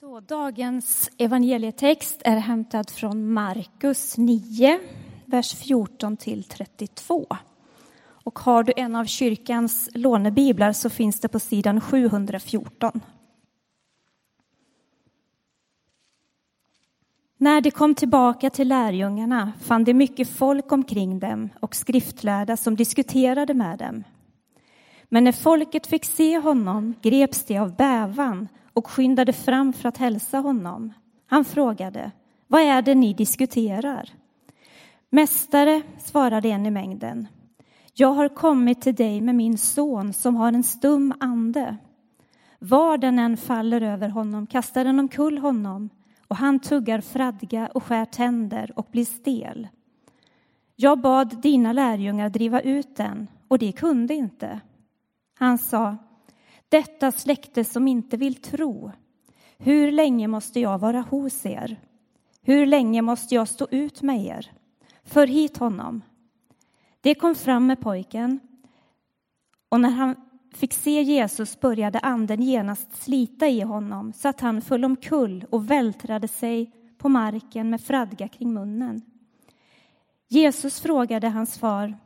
Då, dagens evangelietext är hämtad från Markus 9, vers 14 till 32. Och har du en av kyrkans lånebiblar så finns det på sidan 714. När de kom tillbaka till lärjungarna fann de mycket folk omkring dem och skriftlärda som diskuterade med dem. Men när folket fick se honom greps de av bävan och skyndade fram för att hälsa honom. Han frågade, vad är det ni diskuterar? Mästare, svarade en i mängden, jag har kommit till dig med min son som har en stum ande. Var den än faller över honom kastar den omkull honom och han tuggar fradga och skär tänder och blir stel. Jag bad dina lärjungar driva ut den och de kunde inte. Han sa, detta släkte som inte vill tro. Hur länge måste jag vara hos er? Hur länge måste jag stå ut med er? För hit honom. Det kom fram med pojken och när han fick se Jesus började anden genast slita i honom så att han föll omkull och vältrade sig på marken med fradga kring munnen. Jesus frågade hans far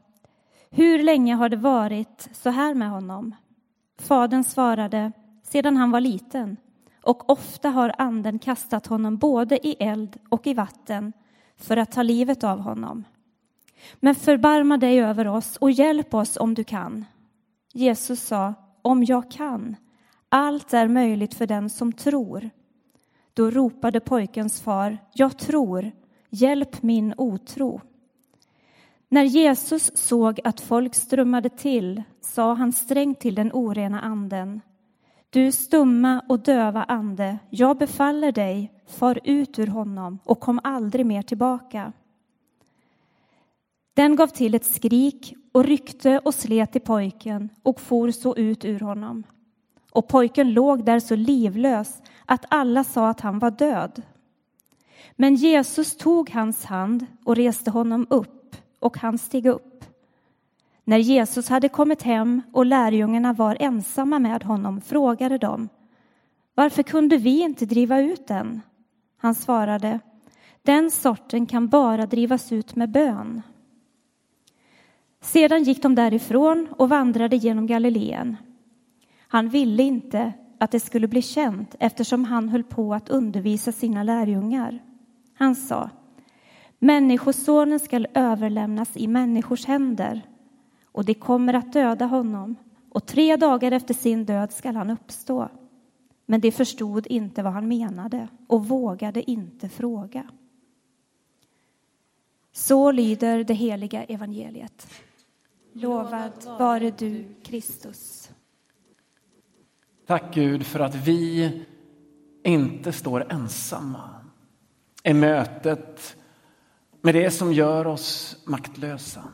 hur länge har det varit så här med honom? Fadern svarade, sedan han var liten, och ofta har anden kastat honom både i eld och i vatten för att ta livet av honom. Men förbarma dig över oss och hjälp oss om du kan. Jesus sa, om jag kan. Allt är möjligt för den som tror. Då ropade pojkens far, jag tror, hjälp min otro. När Jesus såg att folk strömmade till sa han strängt till den orena anden. Du stumma och döva ande, jag befaller dig, far ut ur honom och kom aldrig mer tillbaka. Den gav till ett skrik och ryckte och slet i pojken och for så ut ur honom. Och pojken låg där så livlös att alla sa att han var död. Men Jesus tog hans hand och reste honom upp och han steg upp. När Jesus hade kommit hem och lärjungarna var ensamma med honom frågade de varför kunde vi inte driva ut den? Han svarade den sorten kan bara drivas ut med bön. Sedan gick de därifrån och vandrade genom Galileen. Han ville inte att det skulle bli känt eftersom han höll på att undervisa sina lärjungar. Han sa Människosonen skall överlämnas i människors händer och de kommer att döda honom och tre dagar efter sin död skall han uppstå. Men de förstod inte vad han menade och vågade inte fråga. Så lyder det heliga evangeliet. Lovad vare du, Kristus. Tack Gud för att vi inte står ensamma i mötet med det som gör oss maktlösa.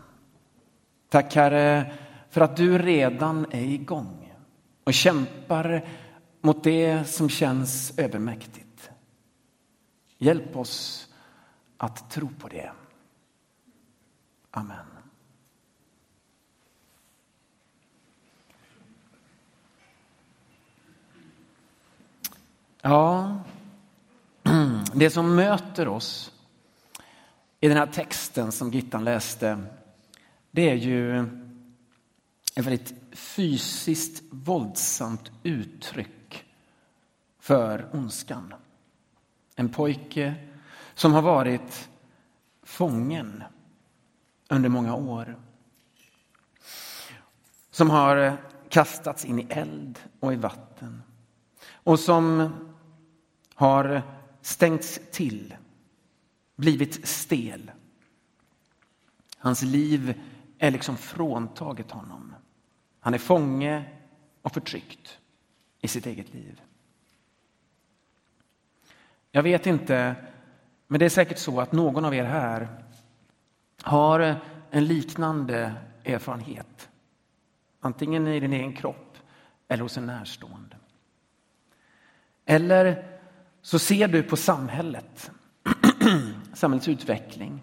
Tack Herre för att du redan är igång och kämpar mot det som känns övermäktigt. Hjälp oss att tro på det. Amen. Ja, det som möter oss i den här texten som Gittan läste, det är ju ett väldigt fysiskt våldsamt uttryck för ondskan. En pojke som har varit fången under många år. Som har kastats in i eld och i vatten. Och som har stängts till blivit stel. Hans liv är liksom fråntaget honom. Han är fånge och förtryckt i sitt eget liv. Jag vet inte, men det är säkert så att någon av er här har en liknande erfarenhet. Antingen i din egen kropp eller hos en närstående. Eller så ser du på samhället samhällets utveckling.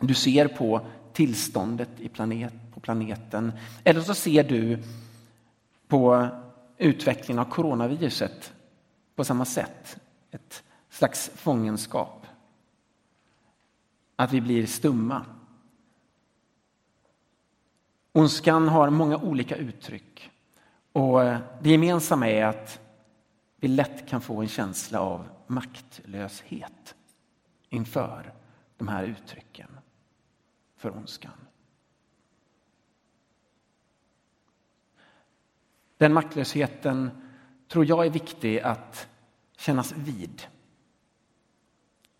Du ser på tillståndet i planet, på planeten. Eller så ser du på utvecklingen av coronaviruset på samma sätt ett slags fångenskap. Att vi blir stumma. Ondskan har många olika uttryck och det gemensamma är att vi lätt kan få en känsla av maktlöshet inför de här uttrycken för ondskan. Den maktlösheten tror jag är viktig att kännas vid.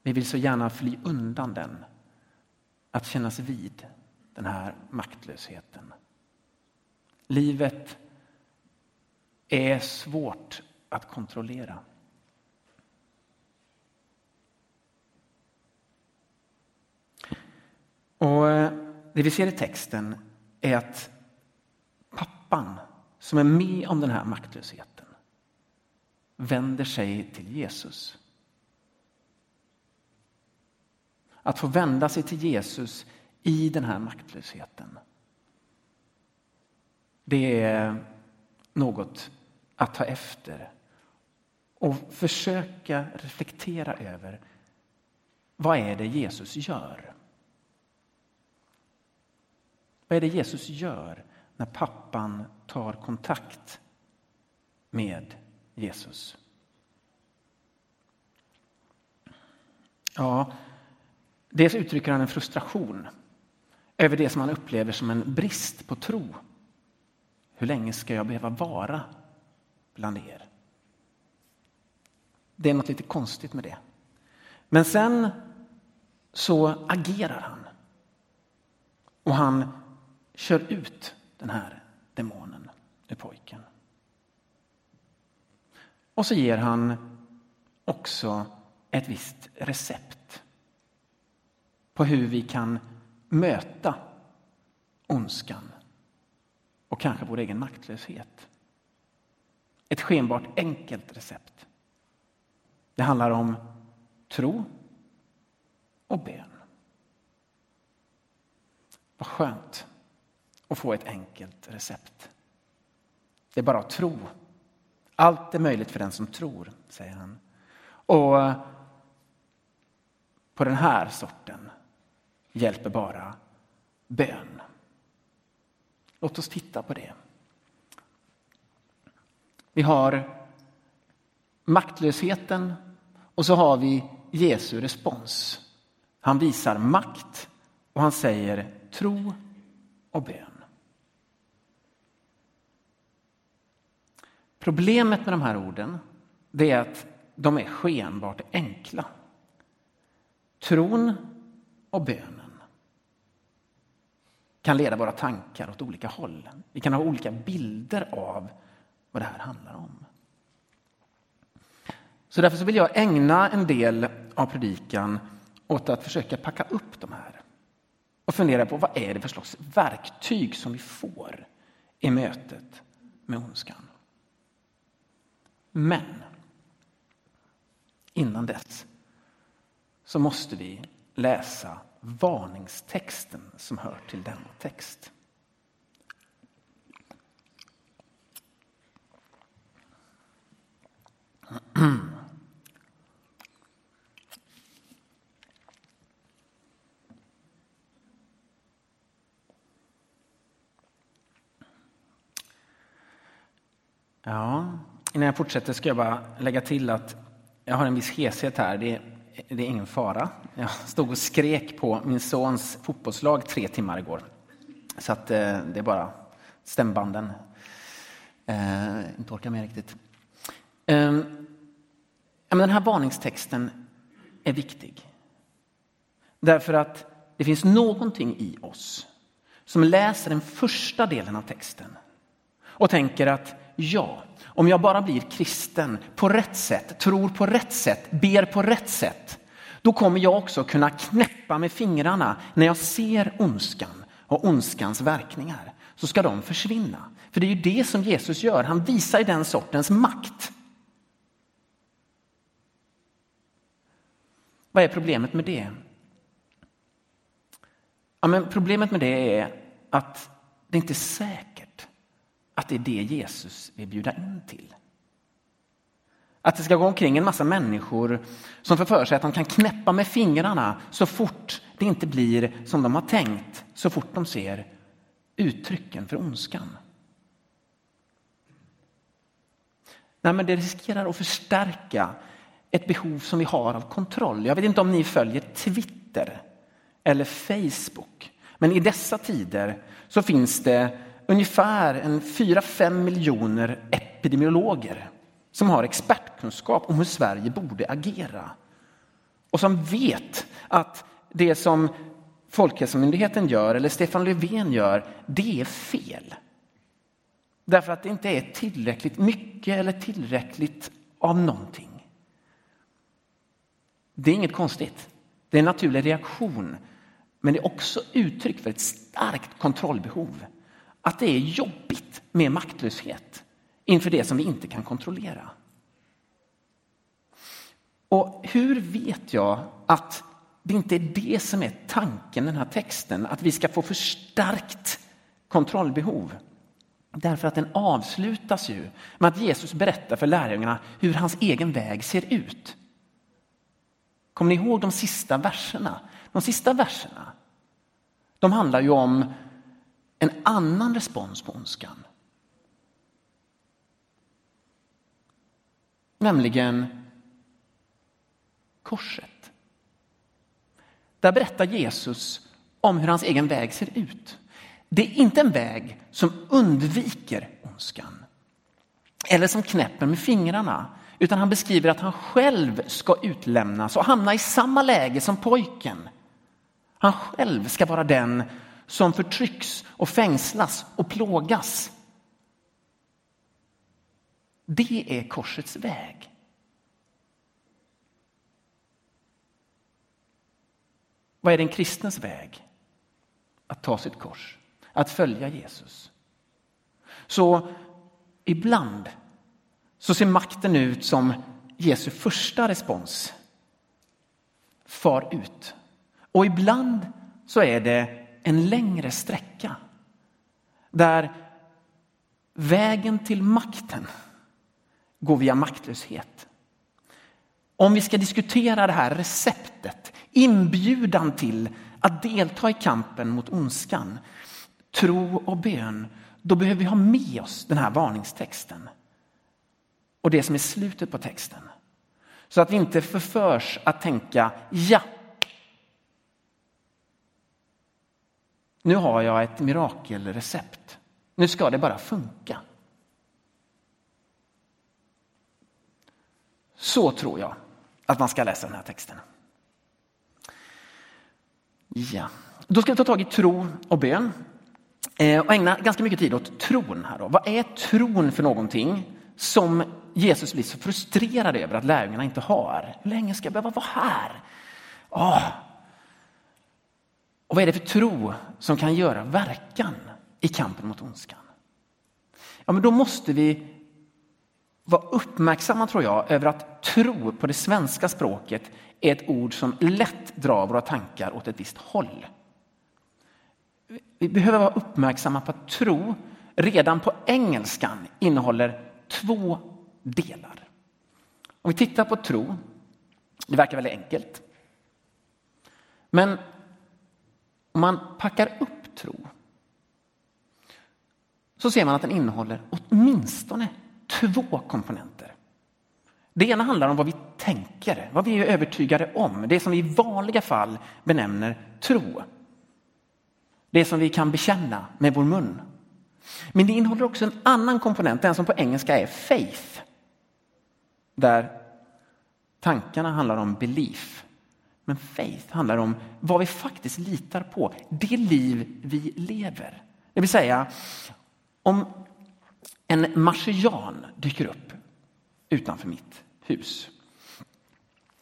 Vi vill så gärna fly undan den. Att kännas vid den här maktlösheten. Livet är svårt att kontrollera. Och eh, Det vi ser i texten är att pappan som är med om den här maktlösheten vänder sig till Jesus. Att få vända sig till Jesus i den här maktlösheten. Det är något att ta efter och försöka reflektera över vad är det Jesus gör? Vad är det Jesus gör när pappan tar kontakt med Jesus? Ja, dels uttrycker han en frustration över det som han upplever som en brist på tro. Hur länge ska jag behöva vara bland er? Det är något lite konstigt med det. Men sen så agerar han. Och han kör ut den här demonen ur pojken. Och så ger han också ett visst recept på hur vi kan möta ondskan och kanske vår egen maktlöshet. Ett skenbart enkelt recept. Det handlar om tro och bön. Vad skönt och få ett enkelt recept. Det är bara att tro. Allt är möjligt för den som tror, säger han. Och eh, på den här sorten hjälper bara bön. Låt oss titta på det. Vi har maktlösheten och så har vi Jesu respons. Han visar makt och han säger tro och bön. Problemet med de här orden det är att de är skenbart enkla. Tron och bönen kan leda våra tankar åt olika håll. Vi kan ha olika bilder av vad det här handlar om. Så därför så vill jag ägna en del av predikan åt att försöka packa upp de här och fundera på vad är det för slags verktyg som vi får i mötet med ondskan. Men innan dess så måste vi läsa varningstexten som hör till denna text. Ja, innan jag fortsätter ska jag bara lägga till att jag har en viss heshet här. Det är, det är ingen fara. Jag stod och skrek på min sons fotbollslag tre timmar igår. Så att eh, det är bara stämbanden. Eh, inte orkar med riktigt. Eh, men den här varningstexten är viktig. Därför att det finns någonting i oss som läser den första delen av texten och tänker att ja, om jag bara blir kristen på rätt sätt, tror på rätt sätt, ber på rätt sätt, då kommer jag också kunna knäppa med fingrarna när jag ser ondskan och ondskans verkningar. Så ska de försvinna. För det är ju det som Jesus gör, han visar den sortens makt. Vad är problemet med det? Ja, men problemet med det är att det inte är säkert att det är det Jesus vill bjuda in till. Att det ska gå omkring en massa människor som får för sig att de kan knäppa med fingrarna så fort det inte blir som de har tänkt, så fort de ser uttrycken för ondskan. Nej, men det riskerar att förstärka ett behov som vi har av kontroll. Jag vet inte om ni följer Twitter eller Facebook, men i dessa tider så finns det ungefär en 4-5 miljoner epidemiologer som har expertkunskap om hur Sverige borde agera och som vet att det som Folkhälsomyndigheten gör eller Stefan Löfven gör, det är fel. Därför att det inte är tillräckligt mycket eller tillräckligt av någonting. Det är inget konstigt. Det är en naturlig reaktion. Men det är också uttryck för ett starkt kontrollbehov. Att det är jobbigt med maktlöshet inför det som vi inte kan kontrollera. Och hur vet jag att det inte är det som är tanken i den här texten, att vi ska få förstärkt kontrollbehov? Därför att den avslutas ju med att Jesus berättar för lärjungarna hur hans egen väg ser ut. Kommer ni ihåg de sista verserna? De sista verserna de handlar ju om en annan respons på ondskan. Nämligen korset. Där berättar Jesus om hur hans egen väg ser ut. Det är inte en väg som undviker ondskan eller som knäpper med fingrarna, utan han beskriver att han själv ska utlämnas och hamna i samma läge som pojken. Han själv ska vara den som förtrycks och fängslas och plågas. Det är korsets väg. Vad är den kristens väg? Att ta sitt kors, att följa Jesus. Så ibland så ser makten ut som Jesu första respons. Far ut. Och ibland så är det en längre sträcka där vägen till makten går via maktlöshet. Om vi ska diskutera det här receptet, inbjudan till att delta i kampen mot ondskan, tro och bön, då behöver vi ha med oss den här varningstexten och det som är slutet på texten. Så att vi inte förförs att tänka, ja, nu har jag ett mirakelrecept. Nu ska det bara funka. Så tror jag att man ska läsa den här texten. Ja, då ska vi ta tag i tro och bön eh, och ägna ganska mycket tid åt tron. Här då. Vad är tron för någonting som Jesus blir så frustrerad över att lärjungarna inte har? Hur länge ska jag behöva vara här? Oh. Och vad är det för tro som kan göra verkan i kampen mot ondskan? Ja, men då måste vi vara uppmärksamma, tror jag, över att tro på det svenska språket är ett ord som lätt drar våra tankar åt ett visst håll. Vi behöver vara uppmärksamma på att tro redan på engelskan innehåller två delar. Om vi tittar på tro, det verkar väldigt enkelt. Men om man packar upp tro så ser man att den innehåller åtminstone två komponenter. Det ena handlar om vad vi tänker, vad vi är övertygade om. Det som vi i vanliga fall benämner tro. Det som vi kan bekänna med vår mun. Men det innehåller också en annan komponent, den som på engelska är faith. Där tankarna handlar om belief. Men faith handlar om vad vi faktiskt litar på, det liv vi lever. Det vill säga, om en marsian dyker upp utanför mitt hus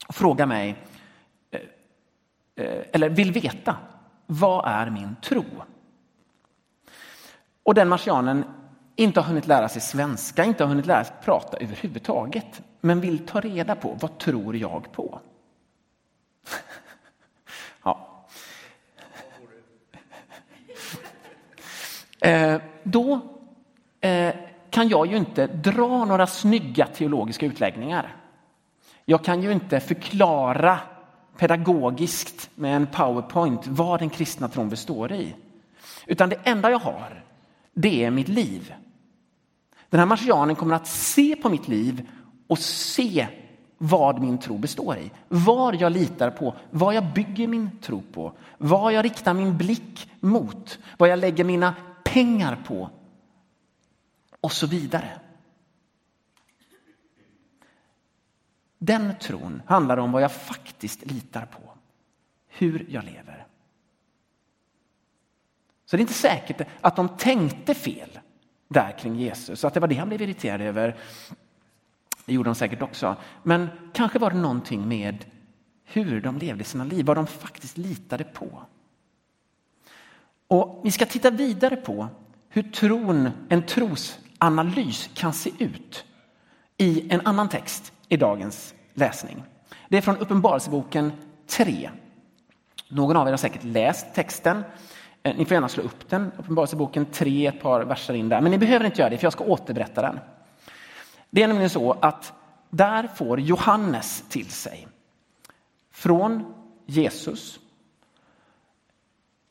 och frågar mig, eh, eh, eller vill veta, vad är min tro? Och den marsianen inte har hunnit lära sig svenska, inte har hunnit lära sig prata överhuvudtaget, men vill ta reda på vad tror jag på? Eh, då eh, kan jag ju inte dra några snygga teologiska utläggningar. Jag kan ju inte förklara pedagogiskt med en powerpoint vad den kristna tron består i. Utan det enda jag har, det är mitt liv. Den här marsianen kommer att se på mitt liv och se vad min tro består i. Vad jag litar på, vad jag bygger min tro på, vad jag riktar min blick mot, vad jag lägger mina pengar på och så vidare. Den tron handlar om vad jag faktiskt litar på, hur jag lever. Så det är inte säkert att de tänkte fel där kring Jesus, att det var det han blev irriterad över. Det gjorde de säkert också. Men kanske var det någonting med hur de levde sina liv, vad de faktiskt litade på. Och vi ska titta vidare på hur tron, en trosanalys kan se ut i en annan text i dagens läsning. Det är från Uppenbarelseboken 3. Någon av er har säkert läst texten. Eh, ni får gärna slå upp den, Uppenbarelseboken 3, ett par verser in där. Men ni behöver inte göra det, för jag ska återberätta den. Det är nämligen så att där får Johannes till sig från Jesus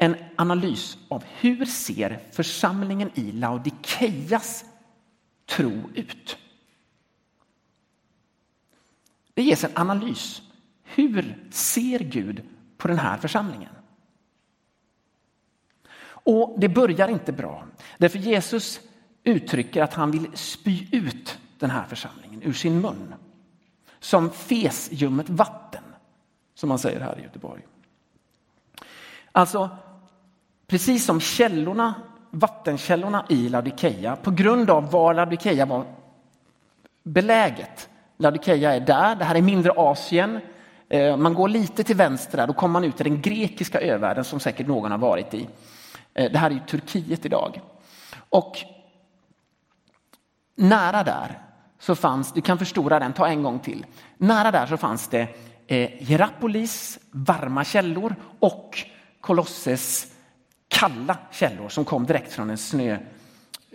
en analys av hur ser församlingen i Laodikeias tro ut. Det ges en analys. Hur ser Gud på den här församlingen? Och det börjar inte bra. Därför Jesus uttrycker att han vill spy ut den här församlingen ur sin mun. Som fesljummet vatten, som man säger här i Göteborg. Alltså, precis som källorna, vattenkällorna i Laodikeia, på grund av var Laodikeia var beläget. Laodikeia är där, det här är mindre Asien. Eh, man går lite till vänster där, då kommer man ut i den grekiska övärlden som säkert någon har varit i. Eh, det här är ju Turkiet idag. Och nära där så fanns, du kan förstora den, ta en gång till. Nära där så fanns det eh, Hierapolis varma källor och Kolosses kalla källor som kom direkt från den snö,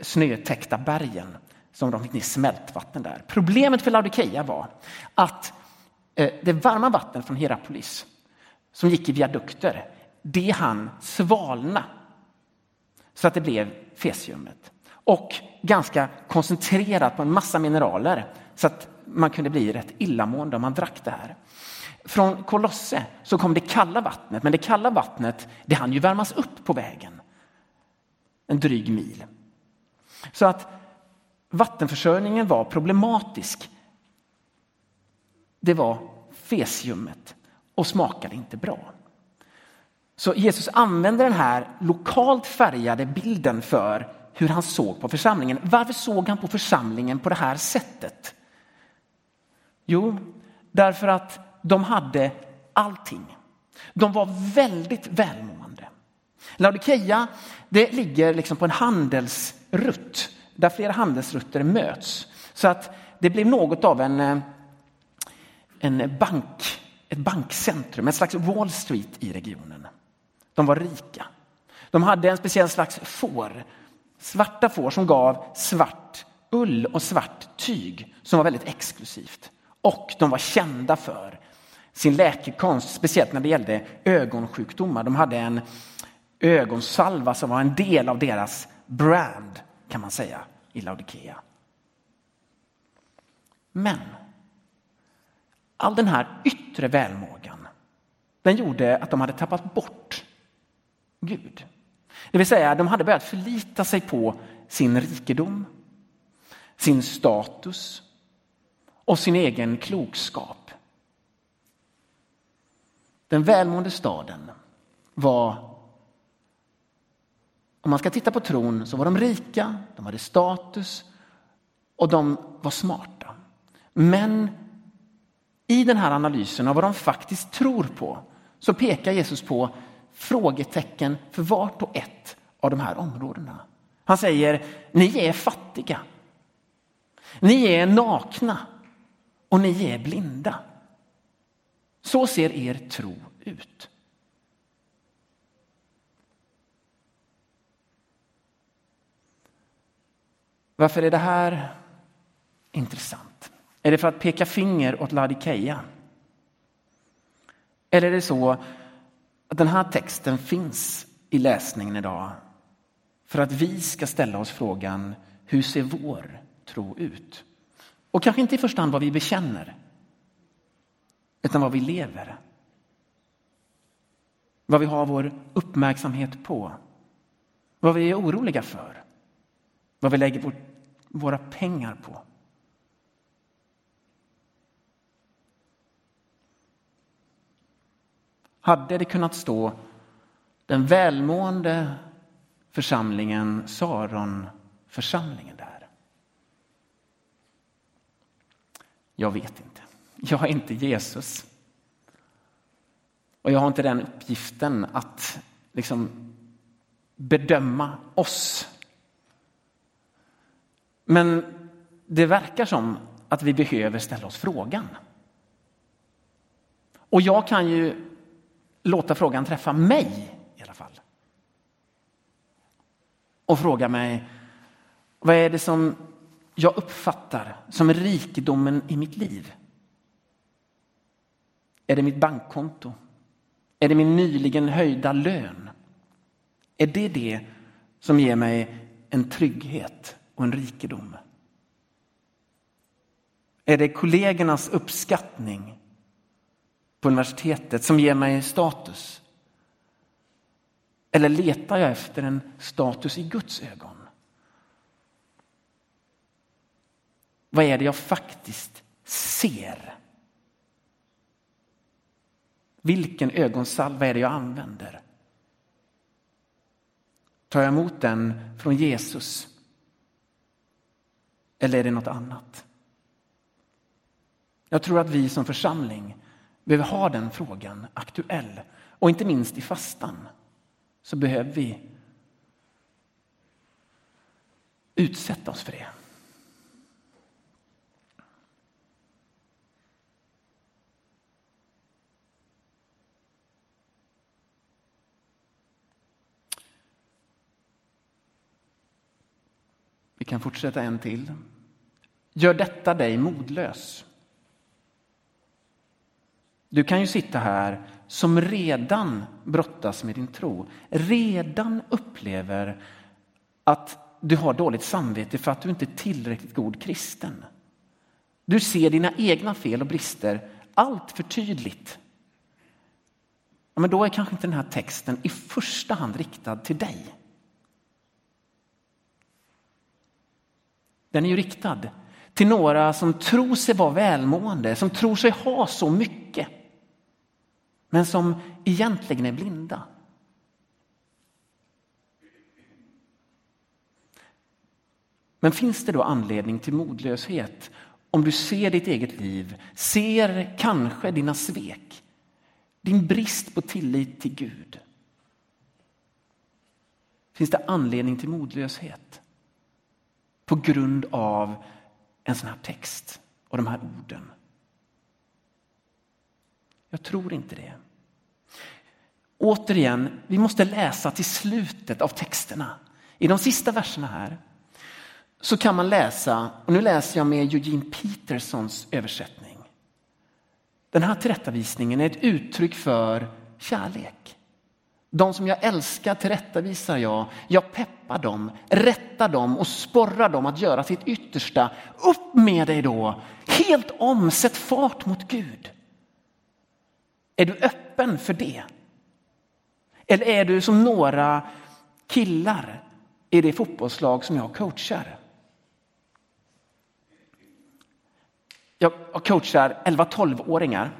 snötäckta bergen som de fick ner smältvatten där. Problemet för Laodikeia var att eh, det varma vattnet från Hierapolis som gick i viadukter, det hann svalna så att det blev fesiumet och ganska koncentrerat på en massa mineraler så att man kunde bli rätt illamående om man drack det här. Från Kolosse så kom det kalla vattnet, men det kalla vattnet det hann ju värmas upp på vägen. En dryg mil. Så att vattenförsörjningen var problematisk. Det var fesiumet och smakade inte bra. Så Jesus använder den här lokalt färgade bilden för hur han såg på församlingen. Varför såg han på församlingen på det här sättet? Jo, därför att de hade allting. De var väldigt välmående. Laodikeia det ligger liksom på en handelsrutt där flera handelsrutter möts. Så att det blev något av en, eh, en bank, ett bankcentrum, ett slags Wall Street i regionen. De var rika. De hade en speciell slags får Svarta får som gav svart ull och svart tyg som var väldigt exklusivt. Och de var kända för sin läkekonst, speciellt när det gällde ögonsjukdomar. De hade en ögonsalva som var en del av deras brand, kan man säga, i Laodikea. Men all den här yttre välmågan, den gjorde att de hade tappat bort Gud. Det vill säga, de hade börjat förlita sig på sin rikedom, sin status och sin egen klokskap. Den välmående staden var, om man ska titta på tron, så var de rika, de hade status och de var smarta. Men i den här analysen av vad de faktiskt tror på så pekar Jesus på frågetecken för vart och ett av de här områdena. Han säger, ni är fattiga. Ni är nakna och ni är blinda. Så ser er tro ut. Varför är det här intressant? Är det för att peka finger åt Ladikeia? Eller är det så att den här texten finns i läsningen idag för att vi ska ställa oss frågan hur ser vår tro ut? Och kanske inte i första hand vad vi bekänner utan vad vi lever. Vad vi har vår uppmärksamhet på. Vad vi är oroliga för. Vad vi lägger våra pengar på. Hade det kunnat stå den välmående församlingen Saronförsamlingen där? Jag vet inte. Jag är inte Jesus. Och jag har inte den uppgiften att liksom bedöma oss. Men det verkar som att vi behöver ställa oss frågan. Och jag kan ju låta frågan träffa mig i alla fall. Och fråga mig, vad är det som jag uppfattar som rikedomen i mitt liv? Är det mitt bankkonto? Är det min nyligen höjda lön? Är det det som ger mig en trygghet och en rikedom? Är det kollegornas uppskattning på universitetet som ger mig status? Eller letar jag efter en status i Guds ögon? Vad är det jag faktiskt ser? Vilken ögonsalva är det jag använder? Tar jag emot den från Jesus? Eller är det något annat? Jag tror att vi som församling behöver ha den frågan aktuell. Och inte minst i fastan så behöver vi utsätta oss för det. Kan fortsätta en till. Gör detta dig modlös? Du kan ju sitta här som redan brottas med din tro, redan upplever att du har dåligt samvete för att du inte är tillräckligt god kristen. Du ser dina egna fel och brister allt för tydligt. Ja, men då är kanske inte den här texten i första hand riktad till dig. Den är ju riktad till några som tror sig vara välmående, som tror sig ha så mycket men som egentligen är blinda. Men finns det då anledning till modlöshet om du ser ditt eget liv, ser kanske dina svek, din brist på tillit till Gud? Finns det anledning till modlöshet på grund av en sån här text och de här orden? Jag tror inte det. Återigen, vi måste läsa till slutet av texterna. I de sista verserna här så kan man läsa, och nu läser jag med Eugene Petersons översättning. Den här tillrättavisningen är ett uttryck för kärlek. De som jag älskar tillrättavisar jag. Jag peppar dem, rättar dem och sporrar dem att göra sitt yttersta. Upp med dig då! Helt om, sätt fart mot Gud. Är du öppen för det? Eller är du som några killar i det fotbollslag som jag coachar? Jag coachar 11-12-åringar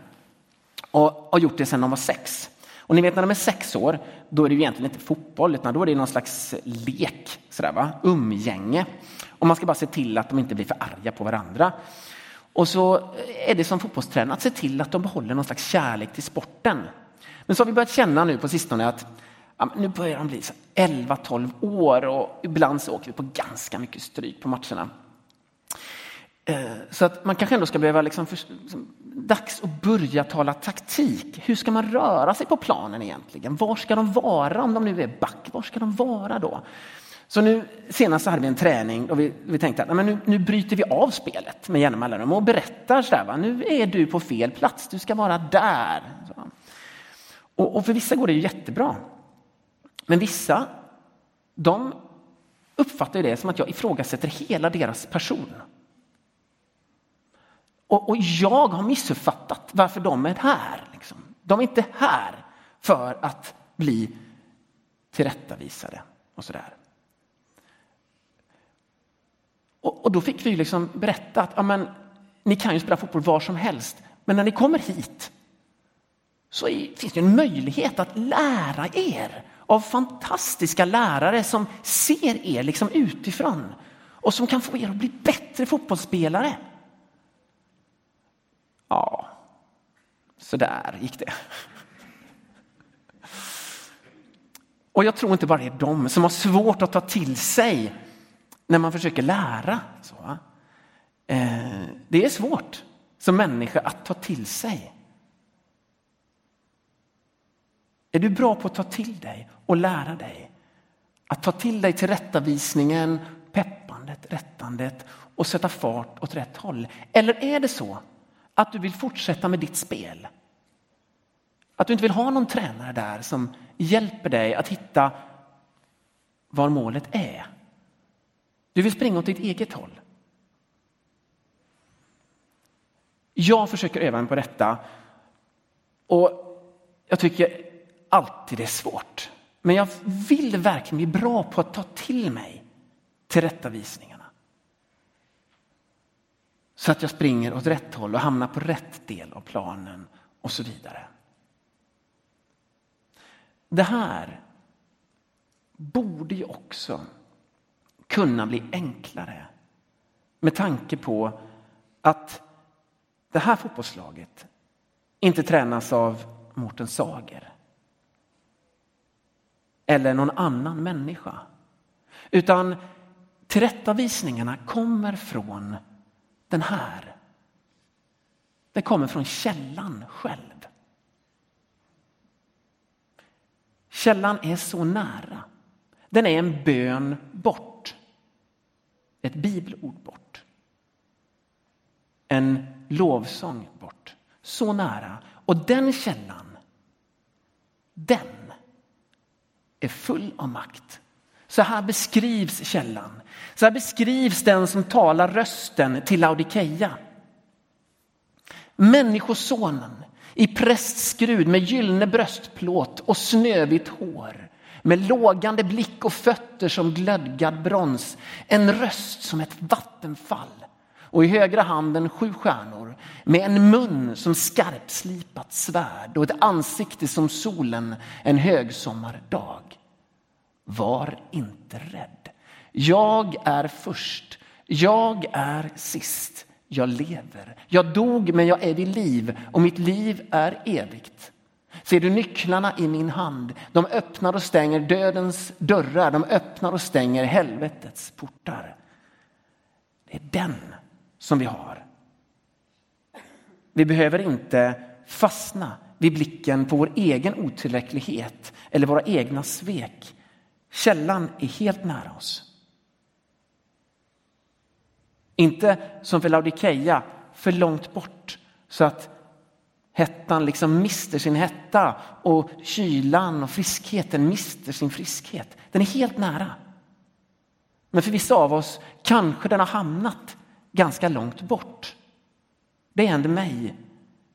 och har gjort det sedan de var sex. Och ni vet när de är sex år, då är det ju egentligen inte fotboll, utan då är det någon slags lek, sådär va? umgänge. Och man ska bara se till att de inte blir för arga på varandra. Och så är det som fotbollstränare att se till att de behåller någon slags kärlek till sporten. Men så har vi börjat känna nu på sistone att ja, nu börjar de bli 11-12 år och ibland så åker vi på ganska mycket stryk på matcherna. Eh, så att man kanske ändå ska behöva, liksom för, liksom, dags att börja tala taktik. Hur ska man röra sig på planen egentligen? Var ska de vara om de nu är back? Var ska de vara då? Så nu senast hade vi en träning och vi, vi tänkte att men nu, nu bryter vi av spelet med jämna mellanrum och berättar så där, va? nu är du på fel plats, du ska vara där. Och, och för vissa går det ju jättebra. Men vissa, de uppfattar det som att jag ifrågasätter hela deras person. Och, och jag har missuppfattat varför de är här. Liksom. De är inte här för att bli tillrättavisade och sådär. Och, och då fick vi liksom berätta att amen, ni kan ju spela fotboll var som helst, men när ni kommer hit så är, finns det en möjlighet att lära er av fantastiska lärare som ser er liksom utifrån och som kan få er att bli bättre fotbollsspelare. Ja, så där gick det. Och jag tror inte bara det är de som har svårt att ta till sig när man försöker lära. Så, eh, det är svårt som människa att ta till sig. Är du bra på att ta till dig och lära dig? Att ta till dig tillrättavisningen, peppandet, rättandet och sätta fart åt rätt håll? Eller är det så att du vill fortsätta med ditt spel? Att du inte vill ha någon tränare där som hjälper dig att hitta var målet är? Du vill springa åt ditt eget håll. Jag försöker öva mig på detta och jag tycker alltid det är svårt. Men jag vill verkligen bli bra på att ta till mig tillrättavisningen. Så att jag springer åt rätt håll och hamnar på rätt del av planen och så vidare. Det här borde ju också kunna bli enklare med tanke på att det här fotbollslaget inte tränas av Mårten Sager eller någon annan människa. Utan tillrättavisningarna kommer från den här. Det kommer från källan själv. Källan är så nära. Den är en bön bort. Ett bibelord bort. En lovsång bort. Så nära. Och den källan, den är full av makt. Så här beskrivs källan. Så här beskrivs den som talar rösten till Laodikeia. Människosonen i prästskrud med gyllene bröstplåt och snövitt hår med lågande blick och fötter som glödgad brons. En röst som ett vattenfall och i högra handen sju stjärnor med en mun som skarpslipat svärd och ett ansikte som solen en högsommardag. Var inte rädd. Jag är först. Jag är sist. Jag lever. Jag dog, men jag är vid liv och mitt liv är evigt. Ser du nycklarna i min hand? De öppnar och stänger dödens dörrar. De öppnar och stänger helvetets portar. Det är den som vi har. Vi behöver inte fastna vid blicken på vår egen otillräcklighet eller våra egna svek. Källan är helt nära oss. Inte som för Laodikeia, för långt bort så att hettan liksom mister sin hetta och kylan och friskheten mister sin friskhet. Den är helt nära. Men för vissa av oss kanske den har hamnat ganska långt bort. Det händer mig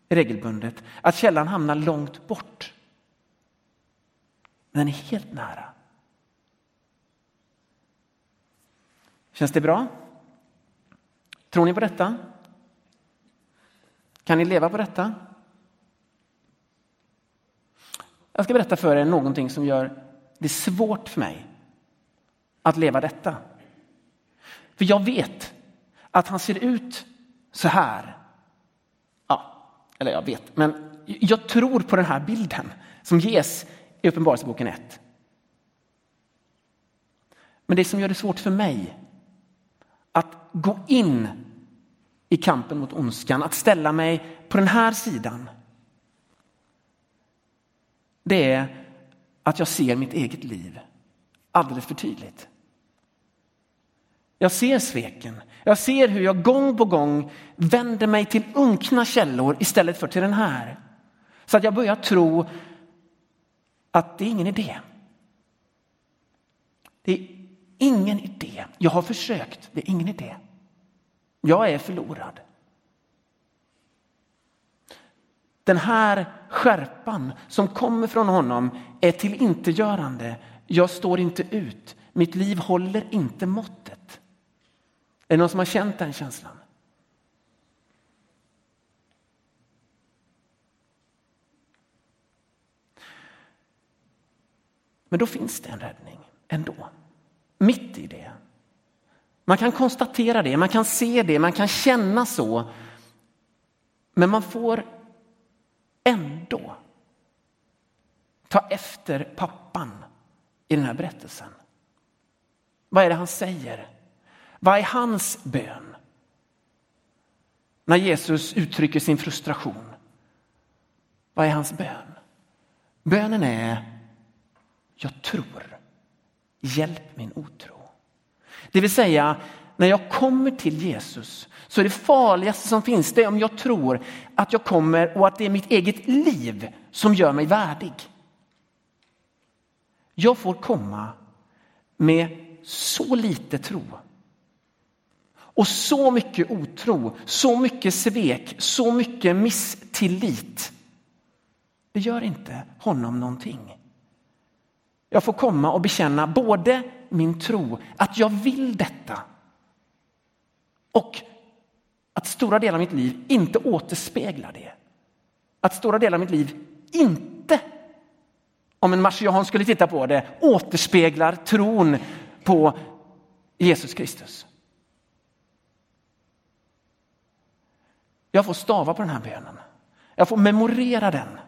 regelbundet att källan hamnar långt bort. Den är helt nära. Känns det bra? Tror ni på detta? Kan ni leva på detta? Jag ska berätta för er någonting som gör det svårt för mig att leva detta. För jag vet att han ser ut så här. Ja, eller jag vet, men jag tror på den här bilden som ges i Uppenbarelseboken 1. Men det som gör det svårt för mig gå in i kampen mot ondskan, att ställa mig på den här sidan. Det är att jag ser mitt eget liv alldeles för tydligt. Jag ser sveken. Jag ser hur jag gång på gång vänder mig till unkna källor istället för till den här. Så att jag börjar tro att det är ingen idé. Det är ingen idé. Jag har försökt, det är ingen idé. Jag är förlorad. Den här skärpan som kommer från honom är tillintetgörande. Jag står inte ut. Mitt liv håller inte måttet. Är det någon som har känt den känslan? Men då finns det en räddning ändå. Mitt i det. Man kan konstatera det, man kan se det, man kan känna så. Men man får ändå ta efter pappan i den här berättelsen. Vad är det han säger? Vad är hans bön? När Jesus uttrycker sin frustration. Vad är hans bön? Bönen är jag tror. Hjälp min otro. Det vill säga, när jag kommer till Jesus så är det farligaste som finns det om jag tror att jag kommer och att det är mitt eget liv som gör mig värdig. Jag får komma med så lite tro och så mycket otro, så mycket svek, så mycket misstillit. Det gör inte honom någonting. Jag får komma och bekänna både min tro, att jag vill detta och att stora delar av mitt liv inte återspeglar det. Att stora delar av mitt liv inte, om en marsian skulle titta på det, återspeglar tron på Jesus Kristus. Jag får stava på den här bönen. Jag får memorera den.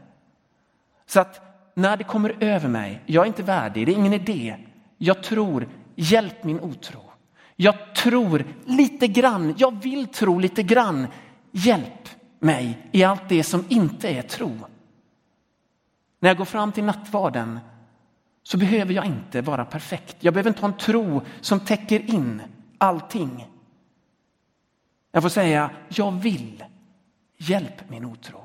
Så att när det kommer över mig, jag är inte värdig, det är ingen idé. Jag tror, hjälp min otro. Jag tror lite grann, jag vill tro lite grann. Hjälp mig i allt det som inte är tro. När jag går fram till nattvarden så behöver jag inte vara perfekt. Jag behöver inte ha en tro som täcker in allting. Jag får säga, jag vill. Hjälp min otro.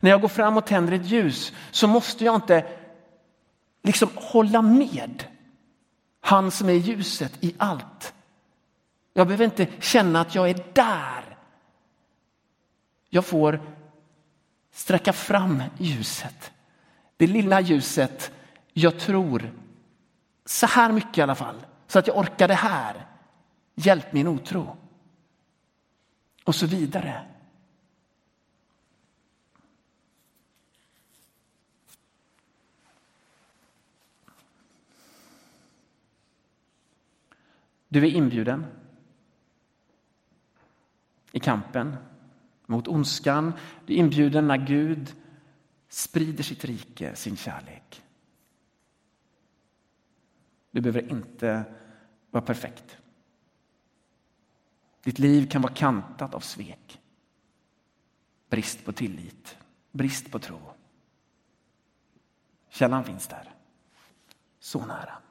När jag går fram och tänder ett ljus så måste jag inte liksom hålla med han som är ljuset i allt. Jag behöver inte känna att jag är där. Jag får sträcka fram ljuset. Det lilla ljuset jag tror så här mycket i alla fall, så att jag orkar det här. Hjälp min otro. Och så vidare. Du är inbjuden i kampen mot ondskan. Du är inbjuden när Gud sprider sitt rike, sin kärlek. Du behöver inte vara perfekt. Ditt liv kan vara kantat av svek, brist på tillit, brist på tro. Källan finns där, så nära.